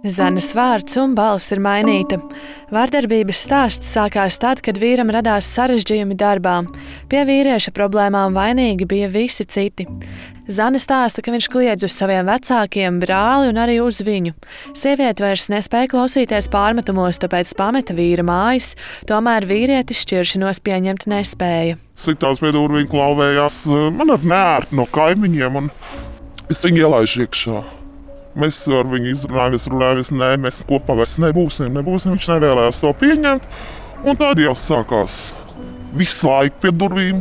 Zanes vārds un balss ir mainīta. Vārdarbības stāsts sākās tad, kad vīram radās sarežģījumi darbā. Pie vīrieša problēmām vainīgi bija visi citi. Zana stāsta, ka viņš kliedz uz saviem vecākiem, brāli un arī uz viņu. Sieviete vairs nespēja klausīties pārmetumos, tāpēc pameta vīra mājas, tomēr vīrietis šķiršanos pieņemt nespēja. Sitās pie durvīm klauvējās man ar nērtu no kaimiņiem, un es viņu ielaidu iekšā. Mēs ar viņu izrunājāmies, runājāmies, nē, mēs kopā vairs nebūsim, nebūsim. Viņš nevēlējās to pieņemt. Un tad jau sākās visu laiku pie durvīm.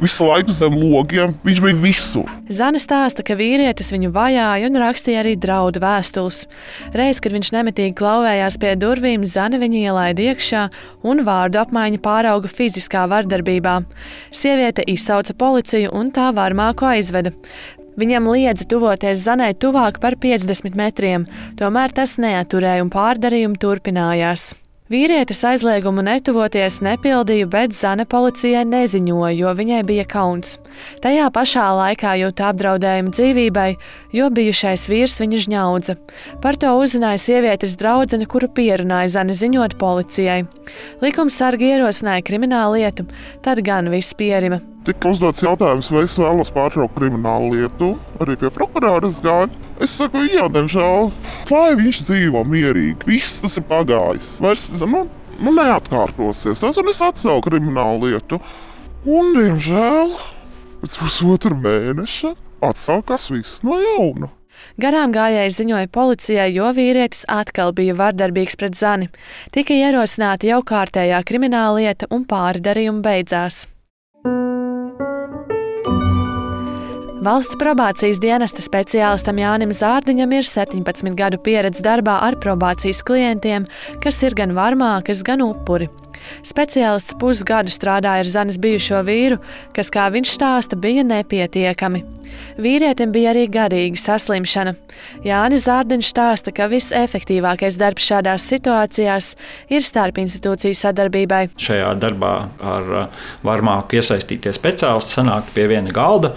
Visu laiku zem logiem viņš bija visur. Zana stāsta, ka vīrietis viņu vajāja un rakstīja arī draudu vēstules. Reiz, kad viņš nemitīgi klauvējās pie durvīm, Zana viņu ielaida iekšā un vārdu apmaiņa pārauga fiziskā vardarbībā. Sieviete izsauca policiju un tā varmāko aizveda. Viņam liedza tuvoties Zanai tuvāk par 50 metriem, tomēr tas neaturēja un pārdarījumi turpinājās. Vīrietis aizliegumu netuvoties nepildīja, bet Zane policijai neziņoja, jo viņai bija kauns. Tajā pašā laikā jūta apdraudējumu dzīvībai, jo bijušais vīrs viņu žņaudza. Par to uzzināja sievietes draudzene, kuru pierunāja Zane ziņot policijai. Likumsargi ierosināja kriminālu lietu, tad gan viss pierima. Tika uzdots jautājums, vai es vēlos pārtraukt kriminālu lietu. Arī pie prokurora gāju. Es saku, jā, diemžēl, lai viņš dzīvo mierīgi. Viss tas ir pagājis. Vairs nu, nu, neatkārtosies. Tas un es atsaucu kriminālu lietu. Un, diemžēl, pēc pusotra mēneša atsākās viss no jauna. Garām gājēji ziņoja policijai, jo vīrietis atkal bija vardarbīgs pret zani. Tika ierosināta jau kārtējā krimināla lieta un pāri darījumi beidzās. Valsts probācijas dienesta speciālistam Jānim Zārdiņam ir 17 gadu pieredze darbā ar probācijas klientiem, kas ir gan varmākas, gan upuri. Speciālists pusgadu strādāja ar Zanes bijušo vīru, kas, kā viņš stāsta, bija nepietiekami. Vīrietim bija arī garīga saslimšana. Jānis Zārdiņš stāsta, ka visefektīvākais darbs šādās situācijās ir starp institūciju sadarbībai. Šajā darbā ar uh, varmāku iesaistīties speciālists sanākt pie viena galda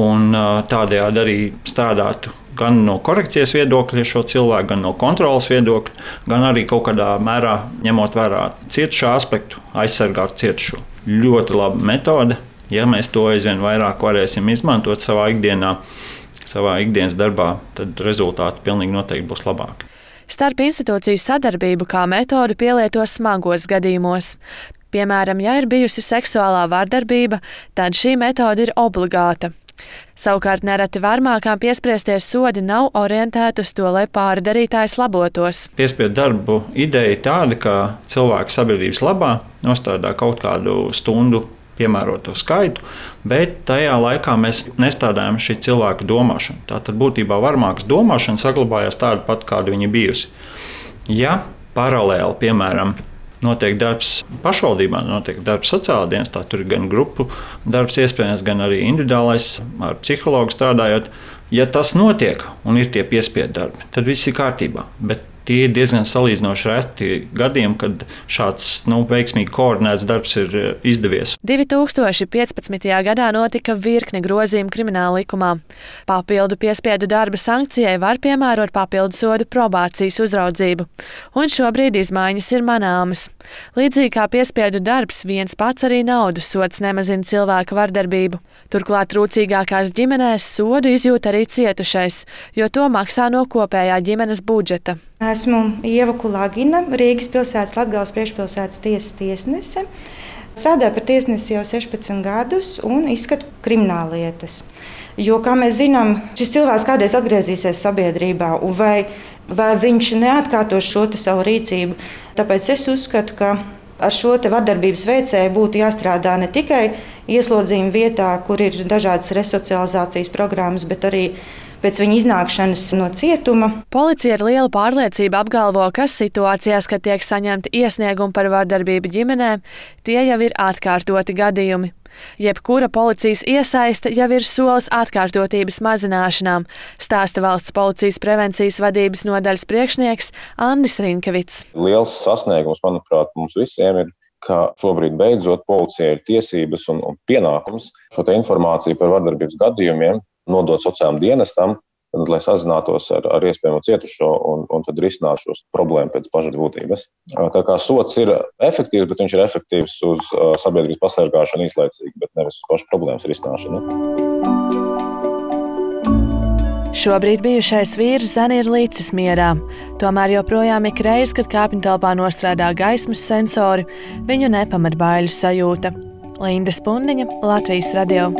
un tādējādi arī strādātu gan no korekcijas viedokļa šo cilvēku, gan no kontrolas viedokļa, gan arī kaut kādā mērā ņemot vērā cietušā aspektu, aizsargāt cietušo. Ļoti laba metode. Ja mēs to aizvien vairāk varēsim izmantot savā ikdienā, savā ikdienas darbā, tad rezultāti pilnīgi noteikti būs labāki. Starp institūciju sadarbību kā metodi pielieto smagos gadījumos. Piemēram, ja ir bijusi seksuālā vardarbība, tad šī metode ir obligāta. Savukārt nereti varmākām piespriesties sodi nav orientēti uz to, lai pārdarītājs labotos. Piespiedu darbu ideja tāda, ka cilvēks sabiedrības labā nostādā kaut kādu stundu piemēroto skaitu, bet tajā laikā mēs nestādājam šī cilvēka domāšanu. Tātad būtībā varmākas domāšana saglabājās tāda pati, kāda viņa bijusi. Ja paralēli, piemēram, notiek darbs pašvaldībā, notiek darbs sociālajā dienestā. Tur ir gan grupu darbs, iespējams, gan arī individuālais ar psihologu strādājot. Ja tas notiek un ir tie piespiedu darbi, tad viss ir kārtībā. Bet tie ir diezgan salīdzinoši reti gadījumi, kad šāds nu, veiksmīgi koordinēts darbs ir eh, izdevies. 2015. gadā notika virkne grozījumu krimināla likumā. Papildu piespiedu darba sankcijai var piemērot papildu sodu probācijas uzraudzību, un šobrīd izmaiņas ir manāmas. Līdzīgi kā piespiedu darbs, viens pats arī naudas sods nemazina cilvēka vardarbību. Turklāt trūcīgākās ģimenēs sodu izjūt arī cietušais, jo to maksā no kopējā ģimenes budžeta. Esmu Ieva Kulagina, Rīgas pilsētas Latgales priekšpilsētas tiesas tiesnese. Strādāju par tiesnesi jau 16 gadus un izskatu krimināllietas. Jo, kā mēs zinām, šis cilvēks kādreiz atgriezīsies sabiedrībā, vai, vai viņš neatkārtos šo savu rīcību. Tāpēc es uzskatu, ka ar šo vardarbības veicēju būtu jāstrādā ne tikai ieslodzījuma vietā, kur ir dažādas resocializācijas programmas, bet arī pēc viņa iznākšanas no cietuma. Policija ar lielu pārliecību apgalvo, ka situācijās, kad tiek saņemti iesniegumi par vardarbību ģimenē, tie jau ir atkārtoti gadījumi. Jebkura policijas iesaiste jau ir solis atkārtotības mazināšanām, stāsta valsts policijas prevencijas vadības nodaļas priekšnieks Andris Rinkevits. Liels sasniegums, manuprāt, mums visiem ir ka šobrīd beidzot policijai ir tiesības un, un pienākums šo informāciju par vardarbības gadījumiem nodot sociālajiem dienestam, lai sazinātos ar, ar iespējamo cietušo un, un tad risinātu šo problēmu pēc pašas būtības. Tā kā sots ir efektīvs, bet viņš ir efektīvs uz sabiedrības pasargāšanu īslaicīgi, bet nevis uz pašu problēmas risināšanu. Šobrīd bijušais vīrs Zani ir līdzis mierā. Tomēr joprojām ik reiz, kad kāpņu telpā nostrādā gaismas sensori, viņu nepamat baiļu sajūta. Linda Spundiņa, Latvijas radio.